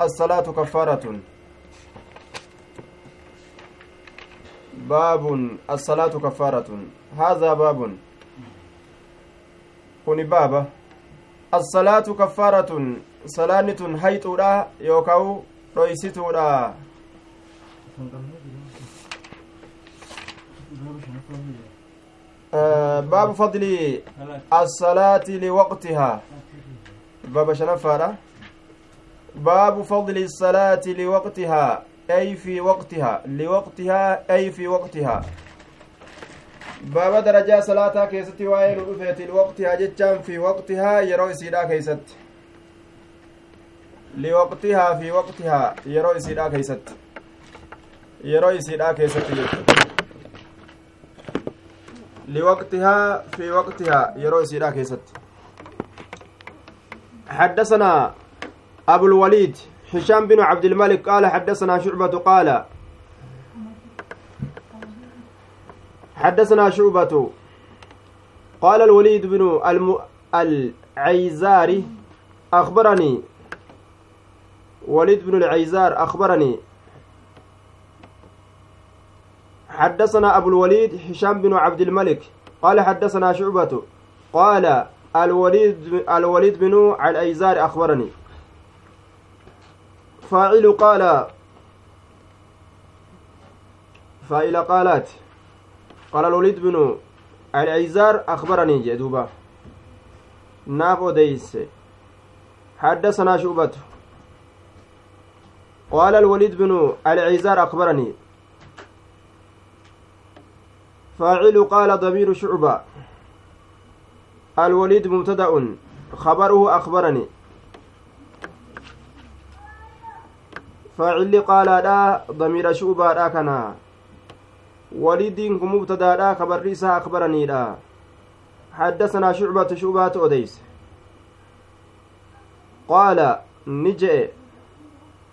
الصلاة كفارة. باب الصلاة كفارة. هذا باب. كن بابا. الصلاة كفارة. صلاة هيتودا يوكاو رويسيتودا آه باب فضل الصلاة لوقتها. باب شنفارة. باب فضل الصلاة لوقتها أي في وقتها لوقتها أي في وقتها. باب درجة صلاة كيست وائل رفيت الوقتها جتشان في وقتها يروي سيدا كيست. لوقتها في وقتها يروي سيدا كيست. يروي سيدا كيست لوقتها في وقتها يروي سيدا كيست. حدثنا أبو الوليد هشام بن عبد الملك قال حدثنا شعبة قال حدثنا شعبة قال الوليد بن الم... العيزاري أخبرني وليد بن العيزار أخبرني حدثنا أبو الوليد هشام بن عبد الملك قال حدثنا شعبة قال الوليد الوليد بن العيزار أخبرني فاعل قال. فاعل قالات قال الوليد بن العيزار أخبرني جدوبا ناف أديس حدثنا شعبة. قال الوليد بن العيزار أخبرني. فاعل قال ضمير شعبة. الوليد مبتدأ. خبره أخبرني. Faacilli qaalaadha damiira shuubaadha kana walidiin kun mubtadaadha kabarri isaa akbaraniidha حدثنا شعبة شعبة أديس قال نجئ.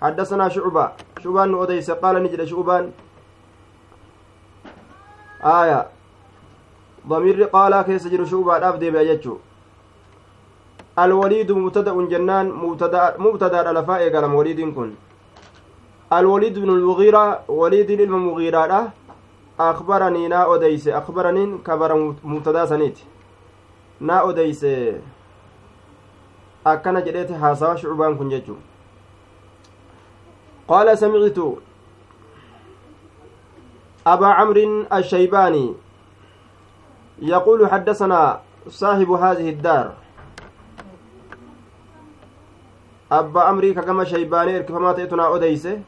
حدثنا شعبة شعبان أديس قال نجد شعبان آية. ضمير قال كيس جر شعبة أبدي بأجتشو الوليد مبتدأ جنان مبتدأ مبتدأ لفائق لم وليد كن. الوليد بن المغيرة وليد المغيرة أخبرني نا أديس أخبرني كبر مبتدا سنيت. نا أديس أكن جديت حاسا شعبان كن ججو قال سمعت أبا عمرو الشيباني يقول حدثنا صاحب هذه الدار. أبا أمري كما شيباني إركفما تأتنا أديسه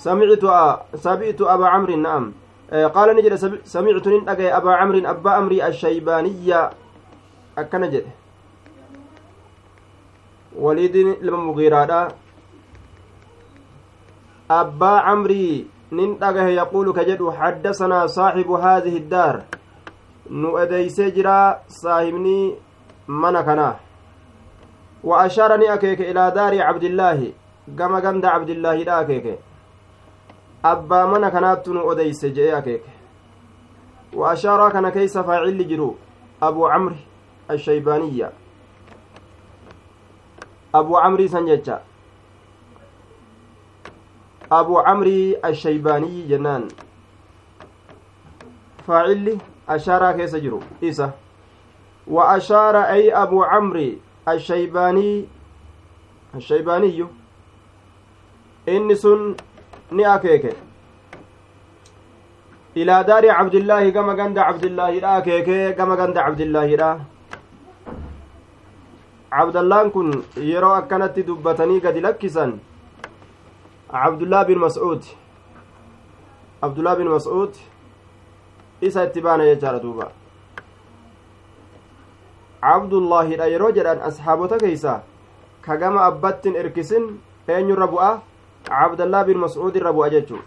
سمعت سمعت أبا عمرو نعم. قال نجد سمعت ننأجي أبا عمرو أبا أمري الشيبانية. أكن وليد لما مغيرة أبا عمري ننأجه يقول كجد حدثنا صاحب هذه الدار. نؤديس جرا صاحبني من كنا وأشارني أكيك إلى دار عبد الله. كما قند عبد الله لا أكيك. Abbaa mana kanaattu nu odeyse jedhee akeeke wa ashaaraa kana keeysa faacilli jiru abuu camri ashaybaaniyya abuu camrii san jecha abuu camrii ashaybaaniyyi jennaan faacilli ashaaraa keessa jiru isa wa ashaara ay abuu camri ashaybaanii ashaybaaniyyu inni sun ni akeeke ilaa daari cabdillaahi gama ganda cabdillaahidha akeeke gama ganda cabdillaahidha cabdallaan kun yeroo akkanatti dubbatanii gadi lakkisan cabdullaa bin mas'uud abdullaa bin mas'uud isa itti baana jechaadha duuba cabdullaahidha yeroo jedhan asxaabota keeysa ka gama abbattin erkisin eenyurra bu'a cabdallaa bin mas'uud irra bu'a jechuu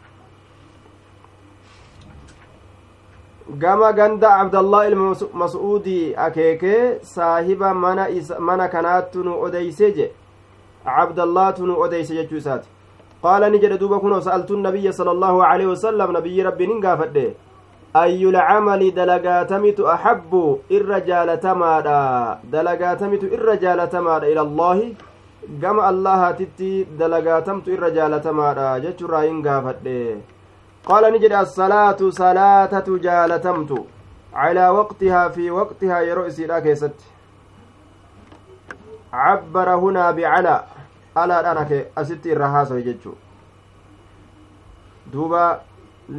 gama ganda cabdallaa ilma mas'uudii akeekee saahiba mana mana kanaattu nu odeyse je cabdallaatu nu odeyse jechuu isaati qaala ni jedhe duuba kunoo sa'altu nabiyya sala allaahu aleyhi wasalam nabiyyi rabbiin hin gaafadhe ayyulcamali dalagaatamitu axabbu irra jaalatamaadha dalagaatamitu irra jaalatamaadha ila allaahi gama allahaatitti dalagaatamtu irra jaalatamaadha jechuurraa hin gaafadhe qaala ni jedhe assalaatu salaatatu jaalatamtu calaa waqtihaa fi waqtihaa yeroo isiidha keessatti cabbara hunaa bicalaa alaadhaan ake asitti irra haasawe jechuu duuba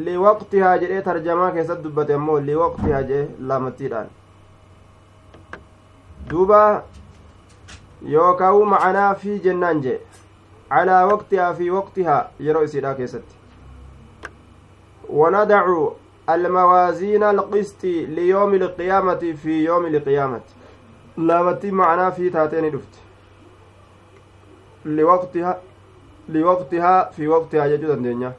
liwaqtihaa jedhee tarjamaa keessatti dubbate ammoo liwaqtihaa jedhe laamattiidhaan duuba yookaa'u macanaa fi jennaan jee calaa waqtihaa fi waqtihaa yeroo isiidha keessatti وندع الموازين القسط ليوم القيامة في يوم القيامة. لامتي معنا في تاتين دفت. لوقتها لوقتها في وقتها يجوز الدنيا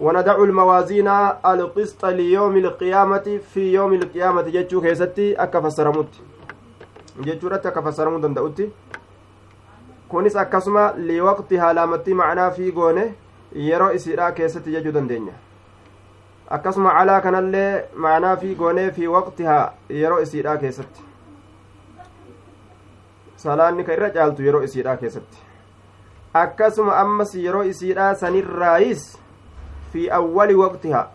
وندع الموازين القسط ليوم القيامة في يوم القيامة جتشو كيستي أكا فسرمت رت أكا فسرمت دندأتي kunis akkasuma liwaqtihaa laamattii macnaa fi goone yeroo isiidhaa keessatti jechuu dandeenya akkasuma calaa kanallee maanaa fi goonee fi waqtihaa yeroo isiidhaa keessatti salaanni ka irra caaltu yeroo isiidhaa keessatti akkasuma ammas yeroo isiidhaa sanirraayis fi awwali waqtihaa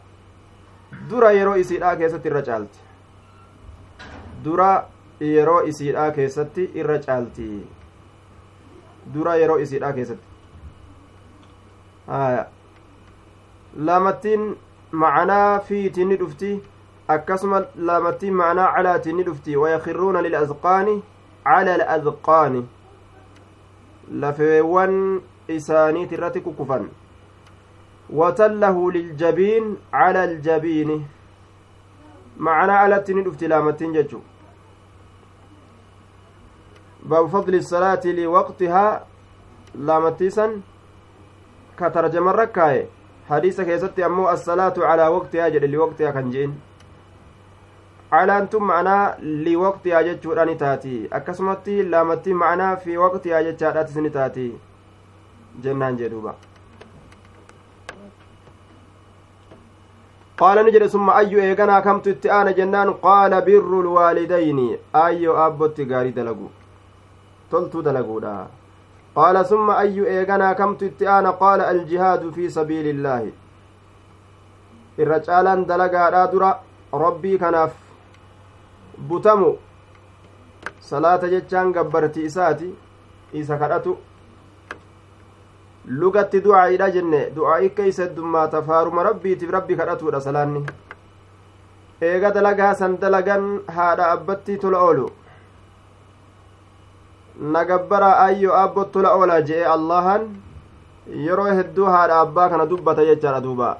dura yeroo isiidhaa keessatti irra caalti dura yeroo isiidhaa keessatti irra caalti dura yeroo isiidhaa keessatti lamattiin macanaa fiitiin ni dhufti akkasuma lamattiin macanaa calaatiin ni dhufti wayakirruuna lilasqaani cala aladqaani lafeewwan isaaniit irratti kukkufan watallahu liljabiin cala aljabiini macanaa alatti ni dhufti laamattiin jechu baabu fadli salaati liwaqtihaa laamattiisan ka tarjaman rakkaaye hadiisa keessatti ammoo assalaatu calaa waqtihaa jedhe liwaqtihaa kan je'in calaantun ma'anaa liwaqtihaa jechuudha ni taati akkasumatti laamattii ma'anaa fi waqtihaa jechaadhaatis ni taati jennaan jedhuuba qaala ni jedhe summa ayyu eeganaa kamtu itti aana jennaan qaala birru toltuu dalaguudha قال ثم أي إيغانا كمت اتآن قال الجهاد في سبيل الله الرجالان دلقا رادرا ربي كناف بتمو صلاة جتشان قبرتي إساتي إسا كرأتو lugatti du'aa'iidha jenne du'aa'ii keeysa dummaata faaruma rabbiitiif rabbi kadhatuudha salaanni eega dalagaa san dalagan haadha abbatti tola oolu nagabbara ayyo abbottu la oola je'e allahan yeroo hedduu haadha abbaa kana dubbata jechaadha duuba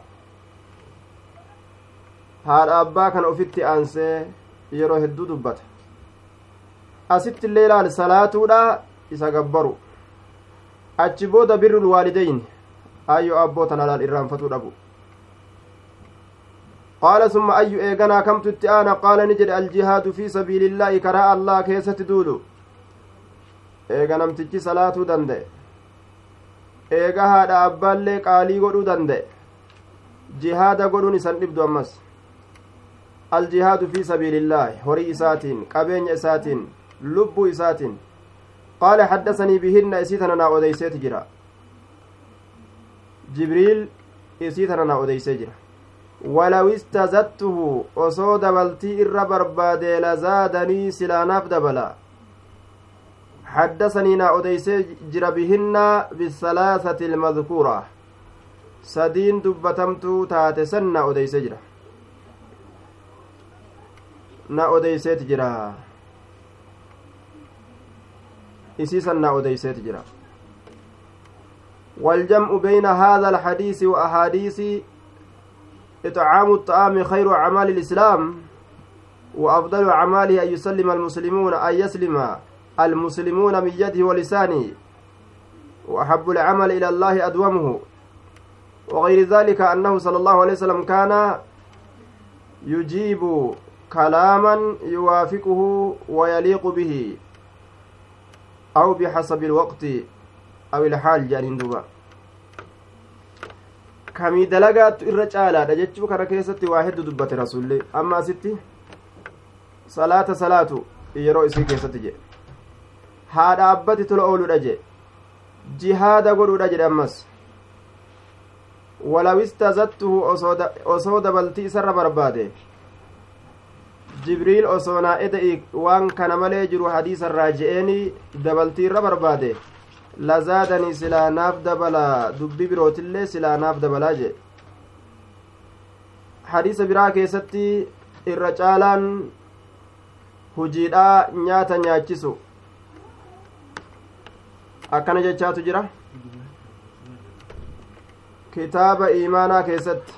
haadha abbaa kana ufitti aansee yeroo hedduu dubbata asitti illee ilaal salaatuudha isa gabbaru achi booda birrul waalideyn ayyo abboo tana laal irraanfatuu dhabu qaala summa ayyu eeganaa kamtu itti aana qaala ni jedhe aljihaadu fi sabiilillaahi karaa allah eega namtichi salaatuu danda'e eega haadha abbaallee qaalii godhuu danda'e jihaada godhuun isan dhibdu ammas aljihaadu fi sabiilillaahi horii isaatiin qabeenya isaatiin lubbuu isaatiin qaala haddasanii bihinna isii tana naa odeyseeti jira jibriil isii tana naa odeysee jira walaw istazattuhu osoo dabaltii irra barbaadee lazaadanii silaanaaf dabala حدثني نا أديسي جرى بهن بالثلاثة المذكورة. سدين دبتمتو تاتسن أديسي جرى. نا أديسي جرى إسيسا نا أديسي جرى والجمع بين هذا الحديث وأحاديث إطعام الطعام خير أعمال الإسلام وأفضل أعماله أن يسلم المسلمون أن يسلم المسلمون من يده ولسانه وأحب العمل إلى الله أدومه. وغير ذلك أنه صلى الله عليه وسلم كان يجيب كلاما يوافقه ويليق به أو بحسب الوقت أو الحال. جانين دوبا. kamii dalagaattu irra caalaadha jechuu kana keessatti waa heddu dubbate rasulli amma asitti salaata salaatu yeroo isii keessatti jedhe haa dhaabbati tola ooludha jee jihaada godhuudha jedhe ammas walaw istazattuhu osoo dabaltii isarra barbaade jibriil osoo naa eda'i waan kana malee jiru hadiisarraa je'eeni dabaltii irra barbaade lazaadanii silaa naaf dabala dubbi birootillee silaa naaf dabalaa jedhe hadiisa biraa keessatti irra caalaan hujiidhaa nyaata nyaachisu akkana jechaatu jira. Kitaaba iimaanaa keessatti.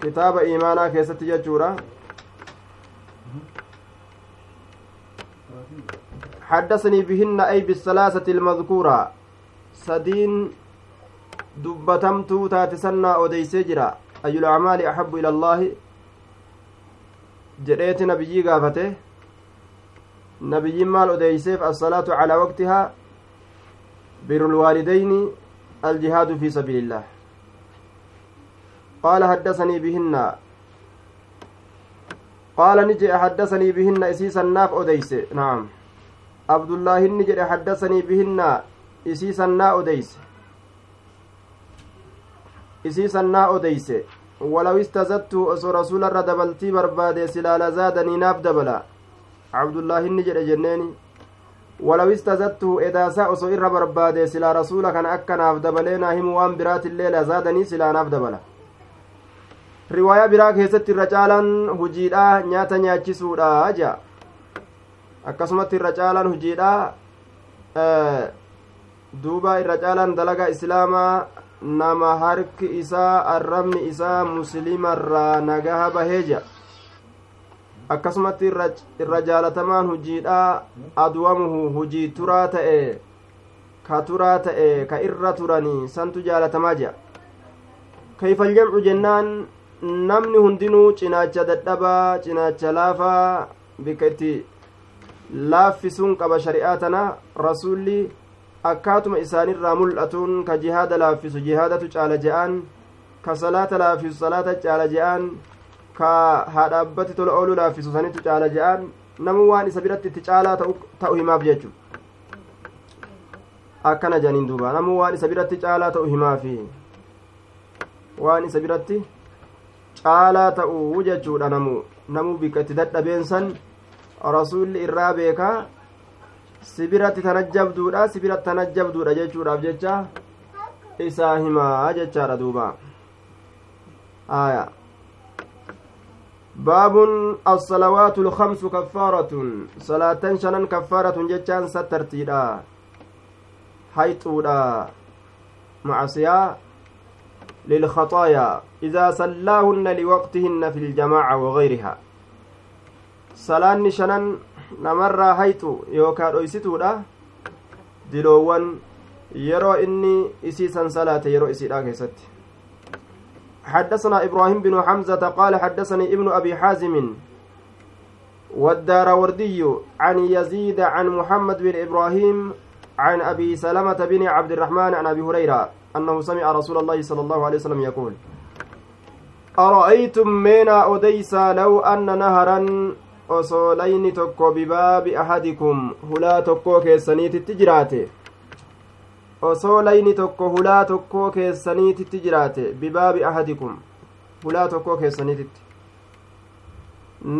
Kitaaba iimaanaa keessatti jechuudha. حدثني بهن أي بالثلاثة المذكورة سدين دبتمت تاتسنى أوديسي جرا أي الأعمال أحب إلى الله جريت نبيي قافته نبيي مال أوديسيف الصلاة على وقتها بر الوالدين الجهاد في سبيل الله. قال حدثني بهن. قال نجي حدثني بهن إسيسا ناف أديس. نعم. عبد الله نجي حدثني بهن إسيسا نا أديس. إسيسا نا أديس. ولو استزدت أسو رسول الردبلتي بربادي دبلا عبد الله نجي جنيني ولو استزدته إداسا أسو إر بربادي سلا رسول كان أكناف دبلينا هم وان برات الليل زادني سلا ناف دبلا riwaayaa biraa keessatti irra caalaan hujiidha nyaata nyaachisuudha jea akkasumatti irra caalaan hujiidha duuba irra caalaan dalaga islaamaa nama harki isaa arrabni isaa muslimarraa nagaha bahee jea akkasumatti irra jaalatamaan hujiidha adwamuhu hujii turaa ta'e ka turaa ta'e ka irra turanii santu jaalatamaa jea kayfaljamcu jennaan namni hundinuu cinaacha dadhabaa cinaacha laafaa bika itti laaffisuun qaba shari'aa tana rasulli akkaatuma isaanirraa mul'atuun ka jihaada laaffisu jihaadatu caala je'an ka salaata laaffisu salaata caala je'an ka haadhaabbati tola ooluu laaffisu sanitu caala je'an namu waan isa biratti itti caalaa ta'u himaaf jechu akkana janiin duuba namu waan isa biratti caalaa ta'u himaafi waan isa biratti caalaa ta'uu jechuudha namu. Namu bika itti dadhabeensan rasulli irraa beekaa sibiratti tanajjabduudha sibiratti tanajjabduudha jechuudhaaf jecha isaa himaa jechaadha duuba. Aya baabun assalawaatu lkamsu kaffaaratun salaatan shanan kaffaaratun jechaan sattartiidha hayxuudha macasiyaa للخطايا إذا صلاهن لوقتهن في الجماعة وغيرها صلاني شنن نمر هيتو يوكا دويستودا دلوان يرو إني إسيسا صلاة يرو إسيدا كيست حدثنا إبراهيم بن حمزة قال حدثني ابن أبي حازم والدار وردي عن يزيد عن محمد بن إبراهيم عن أبي سلمة بن عبد الرحمن عن أبي هريرة أنه سمع رسول الله صلى الله عليه وسلم يقول أرأيتم مينا أديسا لو أن نهرا osolayni tokko bibaabi ahadikum hulaa tokkoo keessaniititti jiraate osoo layni tokko hulaa tokkoo keessaniititti jiraate bibaabi ahadikum hulaa tokkoo keessaniititti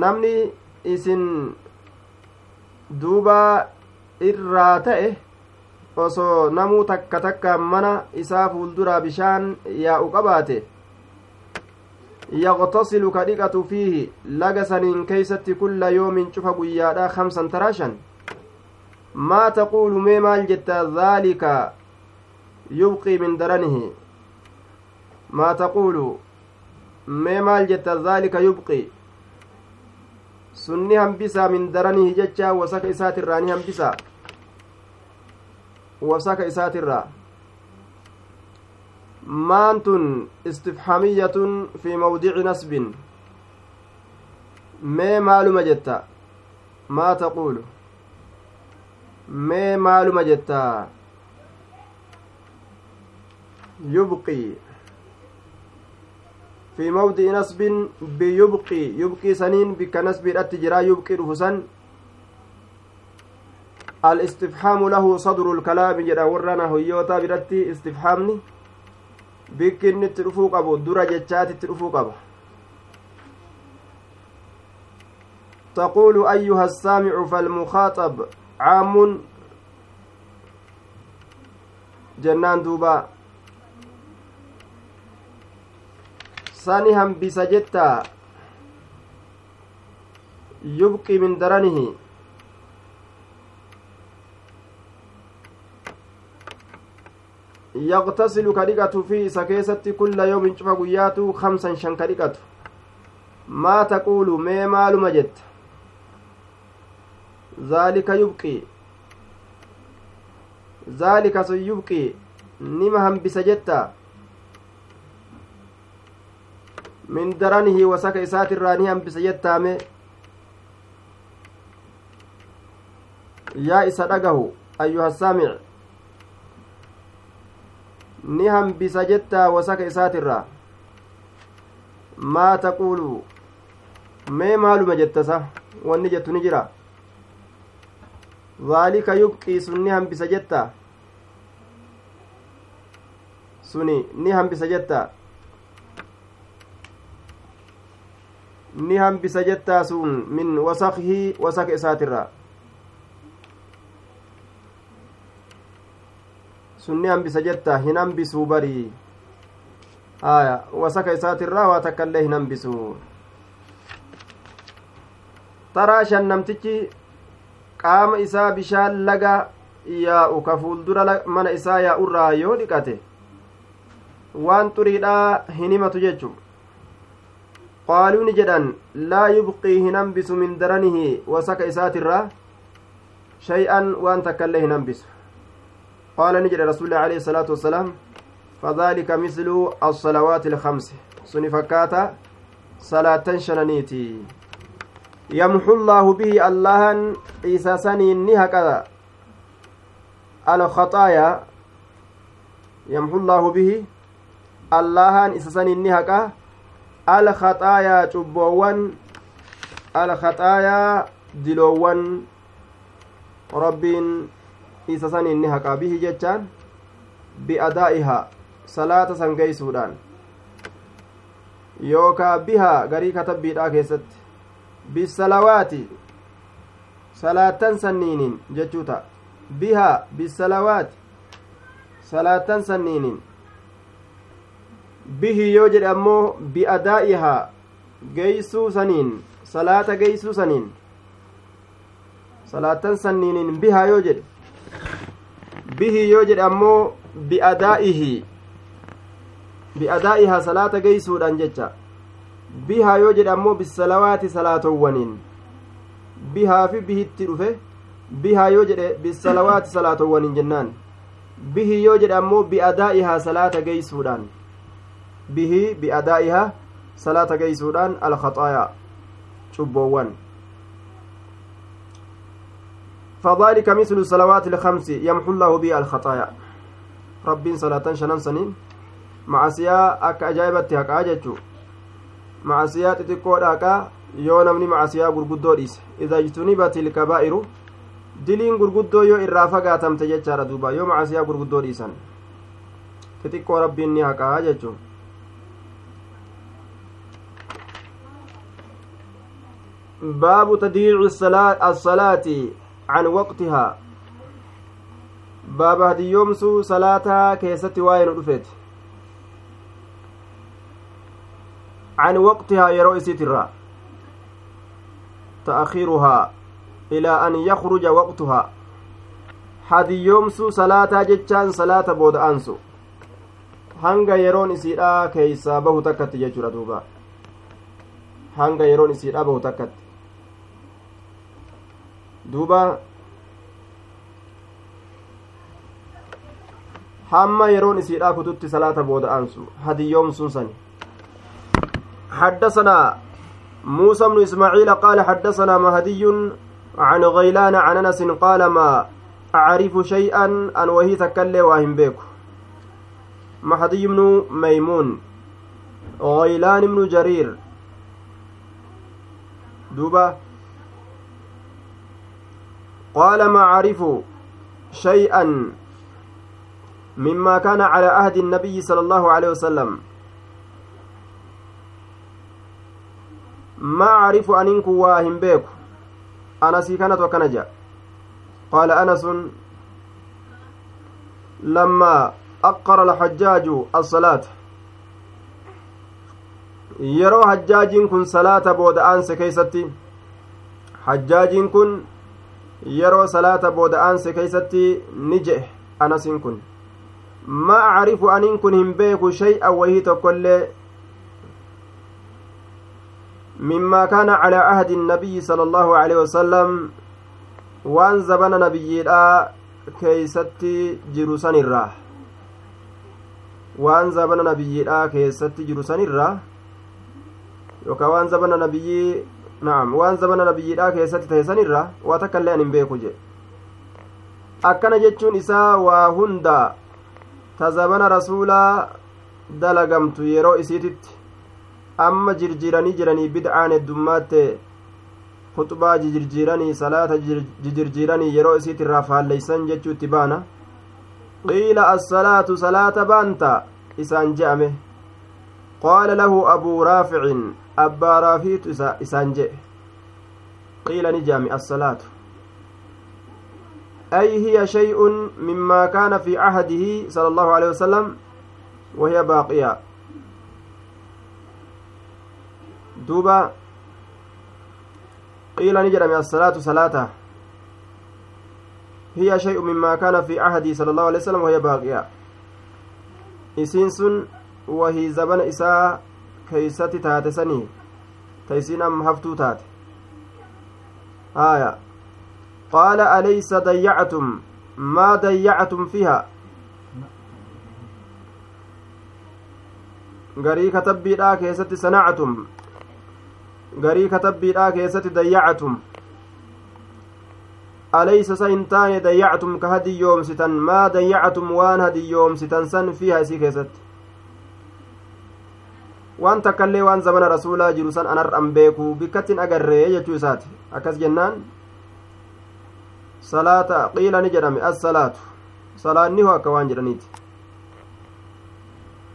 namni isin duuba irraa ta'e osoo namuu takka takkaan mana isaa fuulduraa bishaan yaa'u qabaate yaqtasilu ka dhiqatu fiihi laga saniin keeysatti kulla yoomin cufa guyyaadha kamsan taraashan maa taquulu mee maal jetta dhaalika yubqii min daranihi maa taquulu mee maal jetta dhaalika yubqii sunni hambisaa min daranihi jecha wasaka isaatirraa ni hambisaa wasaka isaatirraa maantun istifhamiyatun fi mawdici nasbin mee maaluma jetta maa taquulu mee maaluma jetta yubqii في موضع نصب بيبقي. يبقي سنين بك نسب الاتجرا يبقي رفسا. الاستفهام له صدر الكلام جدا ورنا هيوتا برتي استفهامني. dhufuu qabu dura jechaati itti dhufuu qaba تقول أيها السامع فالمخاطب عام. جنان دوبا. Sani hambisa jetta yubqi min daranihi yaqtasilu ka dhiqatu fi isa keessatti kulla yoomin cufa guyyaatu kamsan shan ka dhiqatu maa taquulu mee maaluma jetta zaalika yubqi zaalika sun yubqi nima hambisa jetta hambisa jettaame yaa isa dhagahu ayyuha saamic ni hambisa jettaa wasaka isaatirraa maa taquulu mee maaluma jettasa wanni jettu ni jira dhaalika yubqii sun ni hambisa jettaa suni ni hambisa jettaa ni hambisa jettaa sun min wasakhi wasaka isaatirraa sunni hambisa jetta hin hambisuu barii aya wasaka isaatirraa waa takka illee hin hambisu taraa shan namtichi qaama isaa bishaan laga yaa'u ka fuuldura mana isaa yaa'urraa yoo dhiqate waan xuriidhaa hin himatu jechu qaaluu ni jedhan laa yubqii hin hambisu min daranihi wasaka isaatirraa shay'an waan takka illee hin hambisu قال نجد رسول الله عليه الصلاة والسلام فذلك مثل الصلوات الخمس. سنفكاتا صلاة شنانيتي. يمحو الله به الله عيسى سني نهكذا. الخطايا يمحو الله به الله عيسى سني نهكا الخطايا cubboowwan الخطايا diloowwan rabbiin isa san inni haqaa bihi jechaan bi'adaa'ihaa salaata san geeysuudhaan yookaa bihaa garii katabbiidhaa keessatti bisalawaati salaatan sanniinin jechuu ta'a bihaa bisalawaati salaatan sanniinin bihi yoo jedhe ammoo bi'adaa'ihaa geeysuu saniin salaata geeysuu saniin salaatan sanniinin bihaa yoo jedhe bihi yoo jedhe ammoo bi'adaa'ihi bi'adaa'ihaa salaata geeysuudhaan jecha bihaa yoo jedhe ammoo bisalawaati salaatowwaniin bihaa fi bihitti dhufe bihaa yoo jedhe bisalawaati salaatowwaniin jennaan bihi yoo jedhe ammoo bi'adaa'ihaa salaata geeysuudhaan bihi bi'adaa'ihaa salaata geeysuudhaan alkhaxaayaa cubboowwan فذلك مثل الصلوات الخمس يمحو الله بها الخطايا ربين صلاة شنان سنين معصية أكا أجايبت هكا أججو معصية تتكود هكا yoo namni macasiyaa gurguddoo dhiise ida ijtunibat ilkabaa'iru diliin gurguddoo yoo irraa fagaatamte jechaadha duuba yoo macasiyaa gurguddoo dhiisan xixiqqoo rabbiin ni haqaa jechuun baabu tadiici الصلاة عن وقتها baaba hadiyyoomsuu salaataa keessatti waa'ee nu dhufeeti عن وقتها يرو إسيترا تأخيرها إلى أن يخرج وقتها hadiyyoomsuu salaataa jechaan salaata booda aansu hanga yeroon isiidhaa keeysaa bahu takkatti jechuudha duuba hanga yeroon isiidhaa bahu duuba hamma yeroon isiidhaa kututti salaata booda aansu hadiyyoomsuun sani حدثنا موسى بن إسماعيل قال حدثنا مهدي عن غيلان عن أنس قال ما أعرف شيئا أن وهي تكلي واهم بيك مهدي بن ميمون. غيلان بن جرير. دوبا. قال ما أعرف شيئا مما كان على عهد النبي صلى الله عليه وسلم. ما أعرف أن إنكو واهم بيكو أنسي كانت وكنجا قال أنس لما أقر الحجاج الصلاة. yeroo hajjaajiin kun salaata booda'aanse keeysatti hajjaajiin kun yeroo salaata booda'aanse keeysatti ni je'e anasiin kun ma acrifu aniin kun hin beeku shay'an wahii tokkoillee مما كان على عهد النبي صلى الله عليه وسلم وان زبن نبييدha keeysatti jiru sanirraa waan zabana nabiyyiidha keessatti jiru sanirraa yookaan waan zabana nabiyyii naam waan zabana nabiyyiidha keessatti ta'e sanirraa waa takka illee an hin beeku jedhe akkana jechuun isaa waa hunda ta zabana rasuulaa dalagamtu yeroo isiititti amma jirjiranii jiranii bid'aan heddummaatti huxbaa jijirjiiranii salaata jijirjiiranii yeroo isiit irraa faalleysan jechuu itti baana qiila assalaatu salaata baanta isaan je'ame abuu raaficin abbaa raafiitu isaan je'e qiila ni je'ame assalaatu أي هي شيء مما كان في عهده صلى الله عليه وسلم وهي باقية ni jedhame assalaatu salaata hiya shay'u mimmaa kaana fi ahadii sala allahu alai wasalam wahya baaqiya isiin sun wahii zabana isaa keeysatti taate sanii ta isiin amma haftuu taate haya qaala alaysa dayyactum maa dayyactum fiha garii katabbiidhaa keessatti sanactum garii katabbiidhaa keessatti dayyacatum alaysa sa hin taane dayyactum ka hadiyyoomsitan maa dayyacatum waan hadiyyoomsitan san fiiha isii keessatti waan takkaillee waan zamana rasuulaa jiru san anar'an beeku bikkattin agarree jechuu isaati akkas jennaan salaata qiila ni jedhame assalaatu salaanniho akka waan jedhaniiti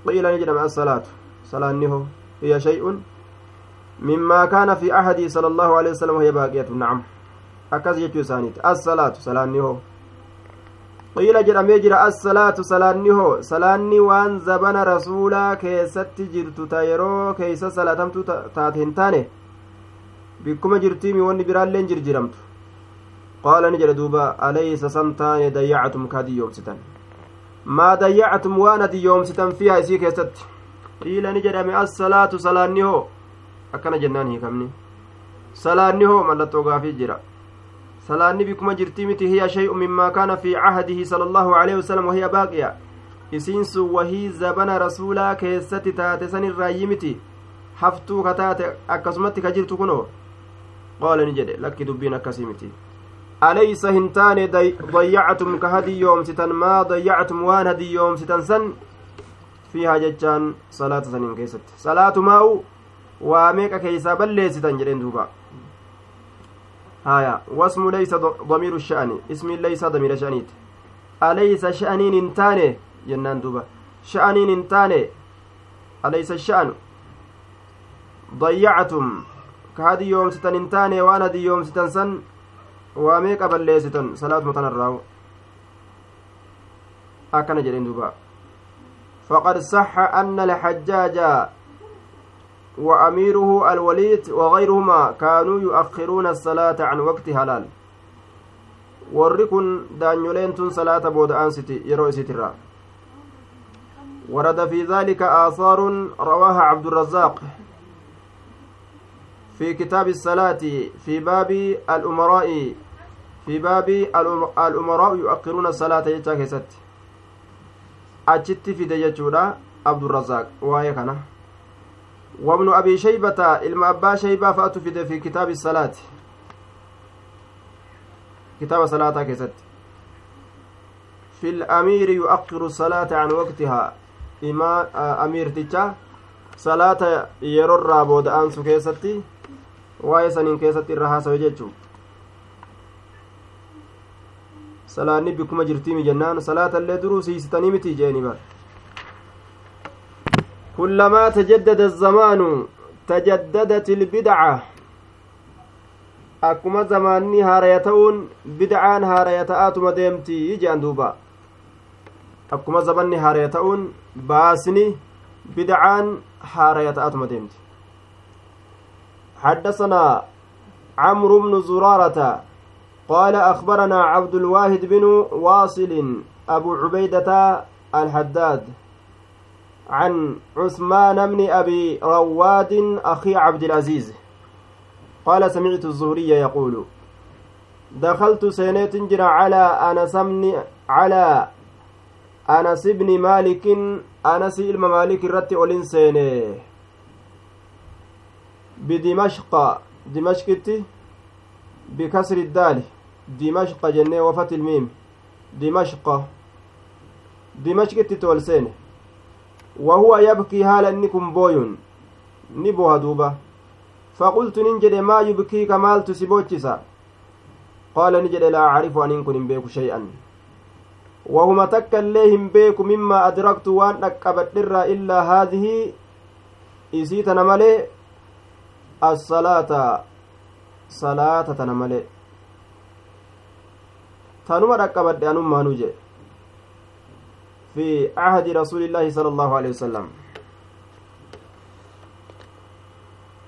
qiila ni jedhame assalaatu salaanniho hiya shay'un مما كان في عهده صلى الله عليه وسلم وهي باقية نعم أكاس جتشو الصلاة قيل جرمي جرى الصلاة صلاني هو صلاني وان زبن رسولا كيست جرت تايرو كيس صلاتمت تاتين تاني بكما جرتيمي واني برالين جرجرمت قال نجر دوبا أليس سنتان ضيعتم كادي يومستان ما ضيعتم وأنا دي يومستان فيها إسي كيست قيل نجر الصلاة صلاني هو akkana jennaan hiikamni salaanni hoo mallattoo gaafii jira salaanni bikuma jirtii miti hiya shay'u mimmaa kaana fi cahdihi sala allahu aleyhi wasalam wahiya baaqiya isiin sun wahii zabana rasuulaa keessatti taate san irraayyii miti haftuu ka taate akkasumatti ka jirtu kunoo qaala ni jedhe lakki dubbiin akkasii miti alaysa hin taane dayyactum ka hadiyyoomsitan maa dayyactum waan hadiyyoomsitan san fiihaa jechaan salaata saniin keessatti salaatu maa'u waa meeqa keeysaa balleessitan jedheen duuba wasmu leysa damiiru sha'ani ismiin leysa damiira sha'aniiti aleysa sha'aniin hin taane jennaan duuba sha'aniin hin taane aleysa sha'anu dayyactum ka hadiyyoomsitan hin taane waan hadiyyoomsitan san waa meeqa balleessitan salaatuma tanarraawu akkana jedheen duuba فقد صح أن الحجاج وأميره الوليد وغيرهما كانوا يؤخرون الصلاة عن وقت وركن دانيولين صلاة بود أنستي يرو سترا ورد في ذلك آثار رواها عبد الرزاق في كتاب الصلاة في باب الأمراء في باب الأمراء يؤخرون الصلاة يتاكست أجت في دجاجودا عبد الرزاق وهي كان وابن أبي شيبة إلما أبا شيبة فأتفد في كتاب الصلاة كتاب صلاة كست في الأمير يؤخر الصلاة عن وقتها إما أمير تجا siisitanii miti jeeni bar كلما تجدد الزمان تجددت البدعة haaraya ta'uun bid'aan haaraya ta'aatuma deemti jean duuba akkuma zamanni haaraya ta'uun baasni bid'aan haaraya ta'aatuma deemti حدثنا عمرو بن زرارة قال أخبرنا عبد الواحد بن واصل أبو عبيدة الحداد عن عثمان بن أبي رواد أخي عبد العزيز. قال سمعت الزهري يقول دخلت سينيت جرى على أنس بن على أنس بن مالك أنس إلما مالك الرت أولين سيني. بدمشق دمشقتي بكسر الدال دمشق جنة وفت الميم دمشق دمشقتي تولسين. وهو يبكي هالا إنكم بوي نبوها دوبة. فقلت ننجد ما يبكيك مالت سبوتشسا قال نجد لا أعرف أن إن كن بيك شيئا. وهما تكا ليهم بيك مما أدركت وأن أكبت إلا هذه. إسيتنا ملي. الصلاة. صلاة تنملي تنما ركبت أنما نجي في عهد رسول الله صلى الله عليه وسلم.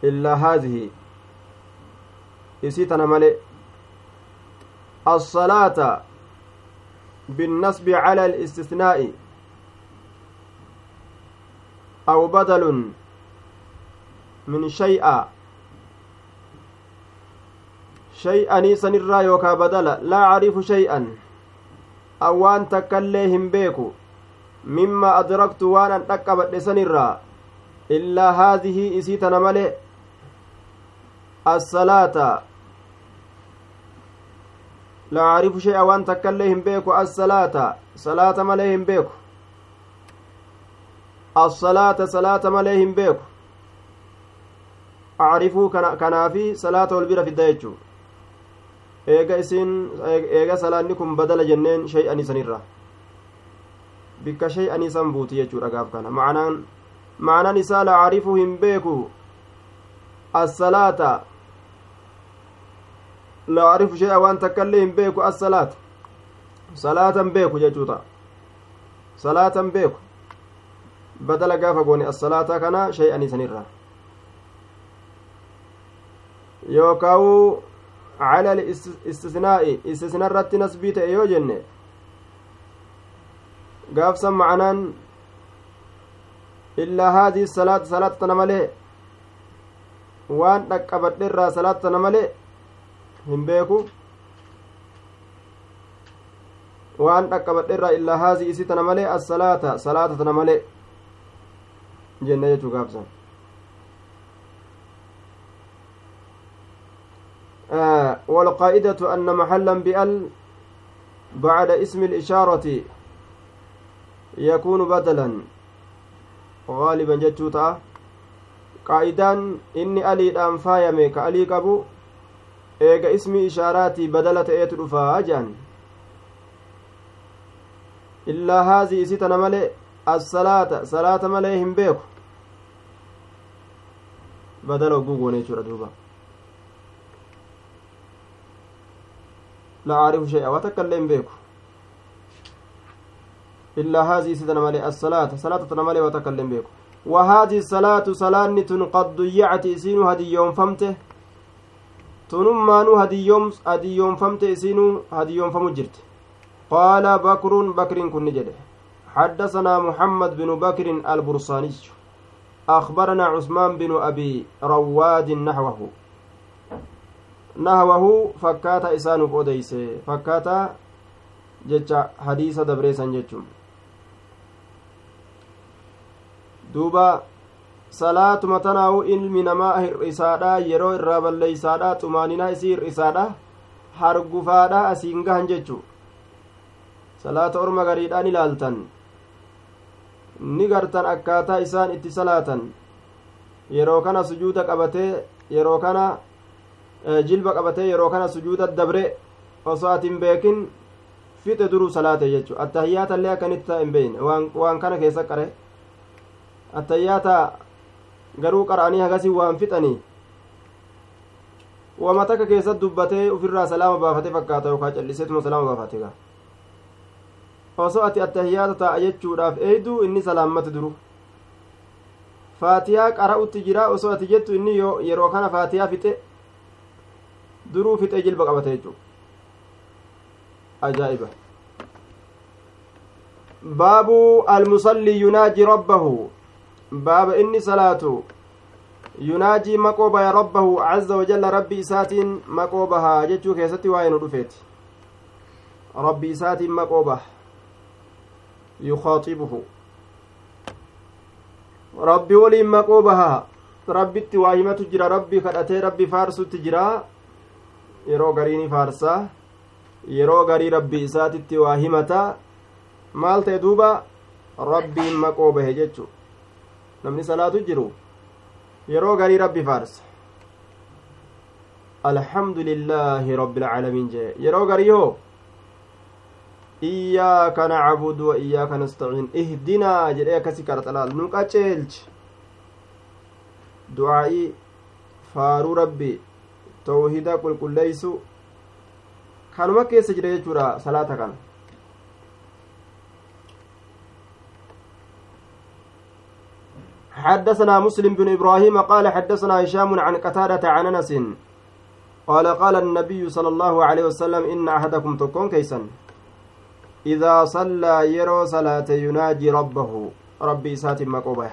إلا هذه. إسيتنا ملئ الصلاة بالنصب على الاستثناء. أو بدل من شيء شيئا سنرا يوكا بدلا لا أعرف شيئا. أوان تكلي هم بيكو. مما أدركت وأنا تكبت سنرا إلا هذه إسيتنا ملئ. الصلاة. لا أعرف شيئا وأن تكلهم بيكو. الصلاة. صلاة مليهم بيكو. الصلاة صلاة مليهم بيكو. أعرفوا كنافي صلاة والبيرة في الدايجو eega isin eega salaanni kun badala jenneen shay'an isanirra bikka shay'an isan buuti jechuudha gaaf kana. Maanaan maanaan isaa la aarifu hin beeku. Assalaata. لا أعرف شيئا وأن تكلم بيكو الصلاة صلاة بيكو ججوتا صلاة بيكو بدل قافا قوني الصلاة كان شيئا سنرا يوكاو على الاستثناء استثناء رت نسبيت ايو جنة قاف سمعنان إلا هذه الصلاة صلاة تنمله وان تكبت الرا صلاة تنمله hin beeku waan dhaqqabadhe irraa illaa haazii isi tana malee assalaata salaata tana malee jenne jechuu gaabsan والقاعدة أن محلا بأل بعد اسم الإشارة يكون بدلا غالبا قبو eega ismi ishaaraatii badala ta'eetu dhufaa jedhan illaa haazii isi tana malee assalaata salaata malee hin beeku badala hogguu goone jechuudha duuba la aarifu shay'a waa takka illee hin beeku illaa haazii isi tana malee assalaata salaata tana malee illee hin beeku وهذه الصلاة صلاة قد ضيعت إسين هدي يوم فمته tunummaanuu hadiyyoomfamte isiinuu hadiyyoomfamu jirti qaala bakruun bakriin kun ni jedhe حدثنا محمد بن بكر البرصاني أخبرنا عثمان بن أبي رواد نحوه نحوه فكاتا إسانو أوديس فكاتا جتش حديث دبريسا جتشم دوبا salaatuma tanaa'u ilmi namaa hir'isaadha yeroo irraa balleeysaadha xumaaninaa isii hir'isaadha hargufaadha asiin gahan jechu salaata orma gariidhaan ilaaltan ni gartan akkaataa isaan itti salaatan yeroo kana sujuuda qabatee yeroo kana jilba qabatee yeroo kana sujuuda dabre osoo ati hin beekin fixe duruu salaate jechu attahiyyaata illee akkanitti ta'a hin waan kana keessa qare attahiyyaata garuu qara'anii hagasii waan fixanii wama takka keessatti dubbatee ufirraa salaama baafate fakkaata yookaan calliseetuma salaama baafate gaa. Osoo ati attahiyyaata taa'a jechuudhaaf eeyduu inni salaammati duru. Faatiyaa qara'utti jira osoo ati jettu inni yeroo kana faatiyaa fixe duruu fixee jilba qabate jechuudha. Ajaa'iba. Baabu almusalli yunaaji rabbahu baaba inni salaatu yunaajii maqoo baya rabbahu caza wajalla rabbi isaatiin maqoo bahaa jechuu keessatti waa'ee nu dhufeeti rabbi isaatiin maqoo baha yukhaaxibuhu rabbi waliin maqoo bahaa rabbitti waa himatu jira rabbi kadhatee rabbi faarsutti jira yeroo gariini faarsaa yeroo garii rabbi isaatitti waa himata maal ta'e duuba rabbiin maqoo bahe jechu namni salaatu jiru yeroo garii rabbi faarsa alhamdu lillaahi rabbi ilcaalamiin jee yeroo garii hoo iyyaaka nacbudu wa iyyaaka nastaciin ihdinaa jedhee akkasi qarxalaal nu qaceelchi du'aa'ii faaruu rabbi tawhida qulqulleeysu kanuma keessa jira jechuudha salaata kana حدثنا مسلم بن إبراهيم قال حدثنا هشام عن قتادة عن أنس. قال قال النبي صلى الله عليه وسلم إن أحدكم تكون كيسا. إذا صلى يرو صلاة يناجي ربه. ربي سات مقوبه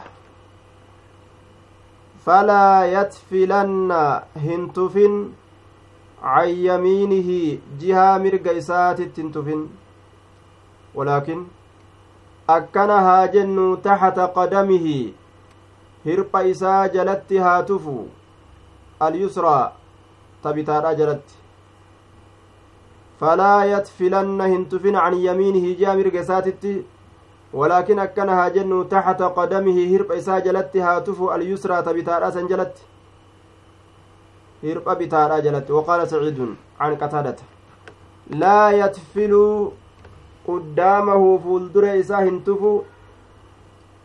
فلا يتفلن هنتفن. عن يمينه جهة مرق إسات ولكن أكنها جن تحت قدمه. Jalatti falaa yatfilanna hin tufin can yamiinihi ji'a mirga isaatitti walaakin akkana haa jennu taxta qadamihi hirpha isaa jalatti haa tufu alyusraa tabitaadha san jalatti hirpha bitaadha jalatti waqaala saciidun can qataadata laa yatfiluu quddaamahu fuuldure isaa hin tufu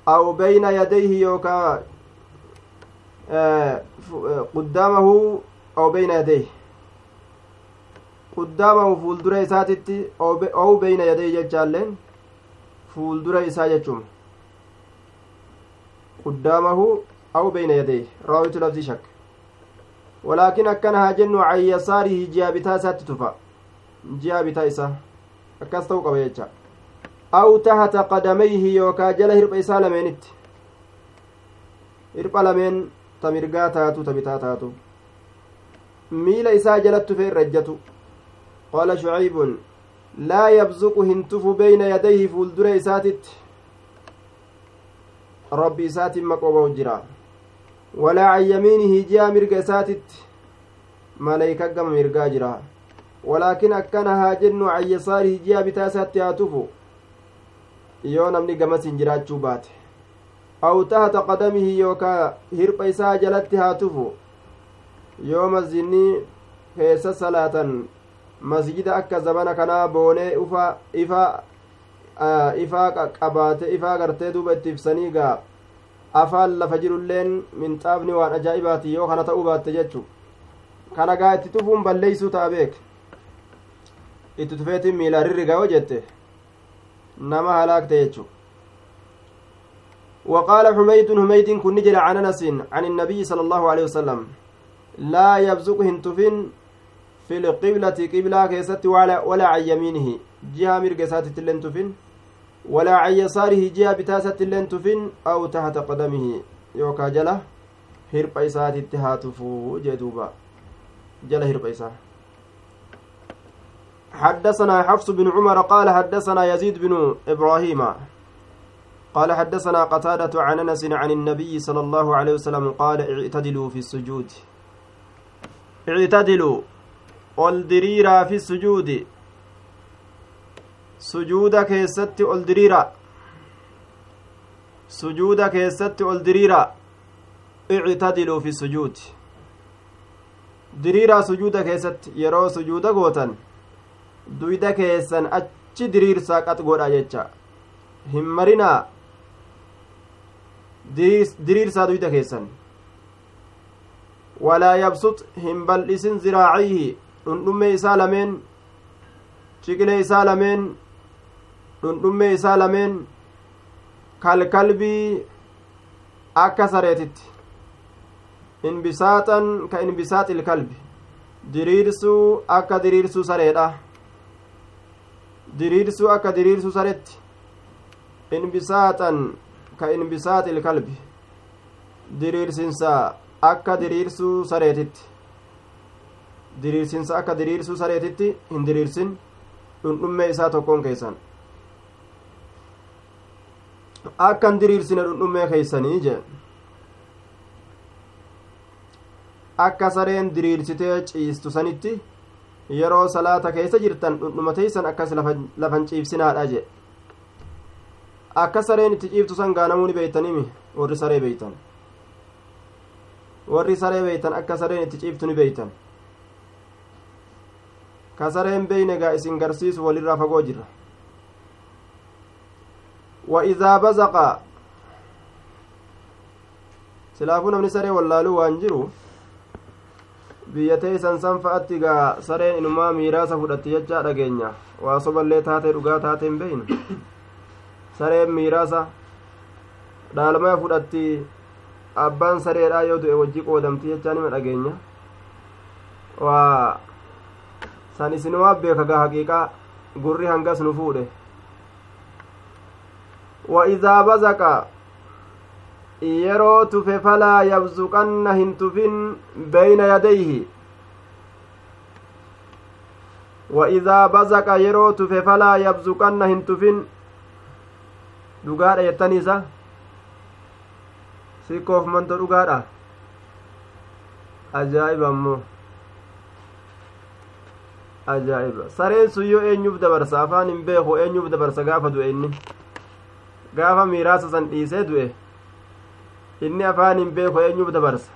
أو بين يديه يوكا قدامه أو بين يديه. قدامه فولدر إساتي أو بين يديه جالين فولدر إسا جتشم قدامه أو بين يديه. راويت لفظ شك. ولكن أكنها جن عن يساره جابتا ساتتفا جابتا إسا. أكستو قبيتشا lameenitti hirpha lameen ta mirgaa taatu ta bitaa taatu miila isaa jalatti tufe irra ejjatu qaala shucaybun laa yabzuqu hin tufu beyna yadayhi fuuldura isaatitti rabbi isaatiin maqoobahu jira walaa can yamiinihi ji'a mirga isaatitti maleyka gama mirgaa jira walaakin akkana haa jennu can yasaarihi ji'a bitaa isaatti haa tufu yoo namni gamasiin jiraachuu baate aw tahata qadamihi yookaa hirpha isaa jalatti haa tufu yoo masjidni keessa salaatan masjida akka zabana kanaa boonee ufa ifa ifaa qabaate ifaa gartee duuba itti ibsanii gaa afaan lafa jirulleen minxaafni waan ajaa'ibaati yoo kana ta'uu baatte jechu kana gaa itti tufuun balleeysuu ta'a beek itti tufeetiin miilaa rirrigaa yoo jette nama halaakte jechu وقال حميد حميد كن نجر عن أنس عن النبي صلى الله عليه وسلم لا يبزق هنتفن في القبلة قبلة كيست ولا ولا عن يمينه. جهة مرقسات تلين تفن ولا عن يساره جهة بتاسة تلين تفن أو تحت قدمه. يوكا جله هرب إسات اتهاتفو جدوبا. جله هرب إسات. حدثنا حفص بن عمر قال حدثنا يزيد بن إبراهيم قال حدثنا قتادة عن أنس عن النبي صلى الله عليه وسلم قال اعتدلوا في السجود. اعتدلوا. الدريرا في السجود. سجود كيست الدريرا سجود كيست الدريرا ictadiluu fi sujuud diriiraa sujuuda keessatti yeroo sujuuda gootan duyda keessan achi diriirsaa qax godha jecha. Hin marinaa. Diriirsaa duyda keessan. Walaa yabsut hin bal'isin ziraacihi dhundhummee isaa lameen. Ciqilee isaa lameen. Dhundhummee isaa lameen. Kalkalbii akka sareetitti. Inbisaaxan ka inbisaaxil kalbi diriirsuu akka diriirsuu sareedha diriirsuu akka diriirsuu sareetti inbisaaxan ka inbisaaxil kalbi diriirsinsa akka diriirsuu sareetitti diriirsinsa akka diriirsuu sareetitti hin diriirsin dhundhummee isaa tokkoon keessan akkan diriirsine dhundhummee keeysanii jee akka sareen diriirsitee ciistu sanitti yeroo salaata keessa jirtan dhundhumateeysan akkas lafan ciibsinaadha jee akka sareen itti ciiftu san gaanamuu ni beeytanimi warri saree beeytan warri saree beeytan akka sareen itti ciiftu ni beeytan ka sareen beeyne gaa isin garsiisu walirraa fagoo jirra وإذا بزق silaafuu namni saree wallaaluu waan jiru biyya teeysan san fa'atti gaa sareen inumaa miiraasa fudhatti jechaa dhageenya waa soballee taatee dhugaa taatee hin beeynu sareen miiraasa dhaalmaya fudhatti abbaan sareedhaa yoo du'e wajji qoodamti jechaa nima dhageenya waa san isinumaa beeka gaa haqiiqaa gurri hangas nu fuudhe وإذا بزق yeroo tufe falaa yabzuqanna hin tufin beyna yadayhi وإذا بزق yeroo tufe falaa yabzuqanna hin tufin dhugaadha jettaniisa sikkoof manto dhugaadha ajaa'iba ammoo ajaa'iba sareen sun yoo eenyuuf dabarsa afaan hin beeku eenyuuf dabarsa gaafa du'e inni gaafa miiraasa san dhiisee du'e inni afaan hin beeku eenyuuf dabarsa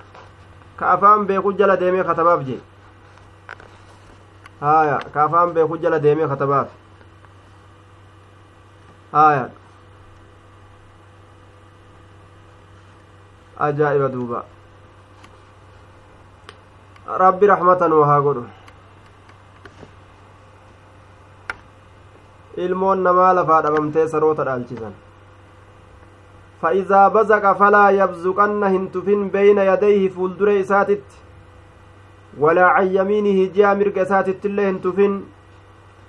ka afaan beeku jala deemee katabaaf jee haya ka afaan beeku jala deemee katabaaf haya ajaa'iba duuba rabbi raxmatan haa godhu ilmoon namaa lafaa dhabamtee saroota dhaalchisan فإذا بزق فلا يبزقن هنتفن بين يديه فولدر إساتت ولا عن يمينه جاء مرق إساتت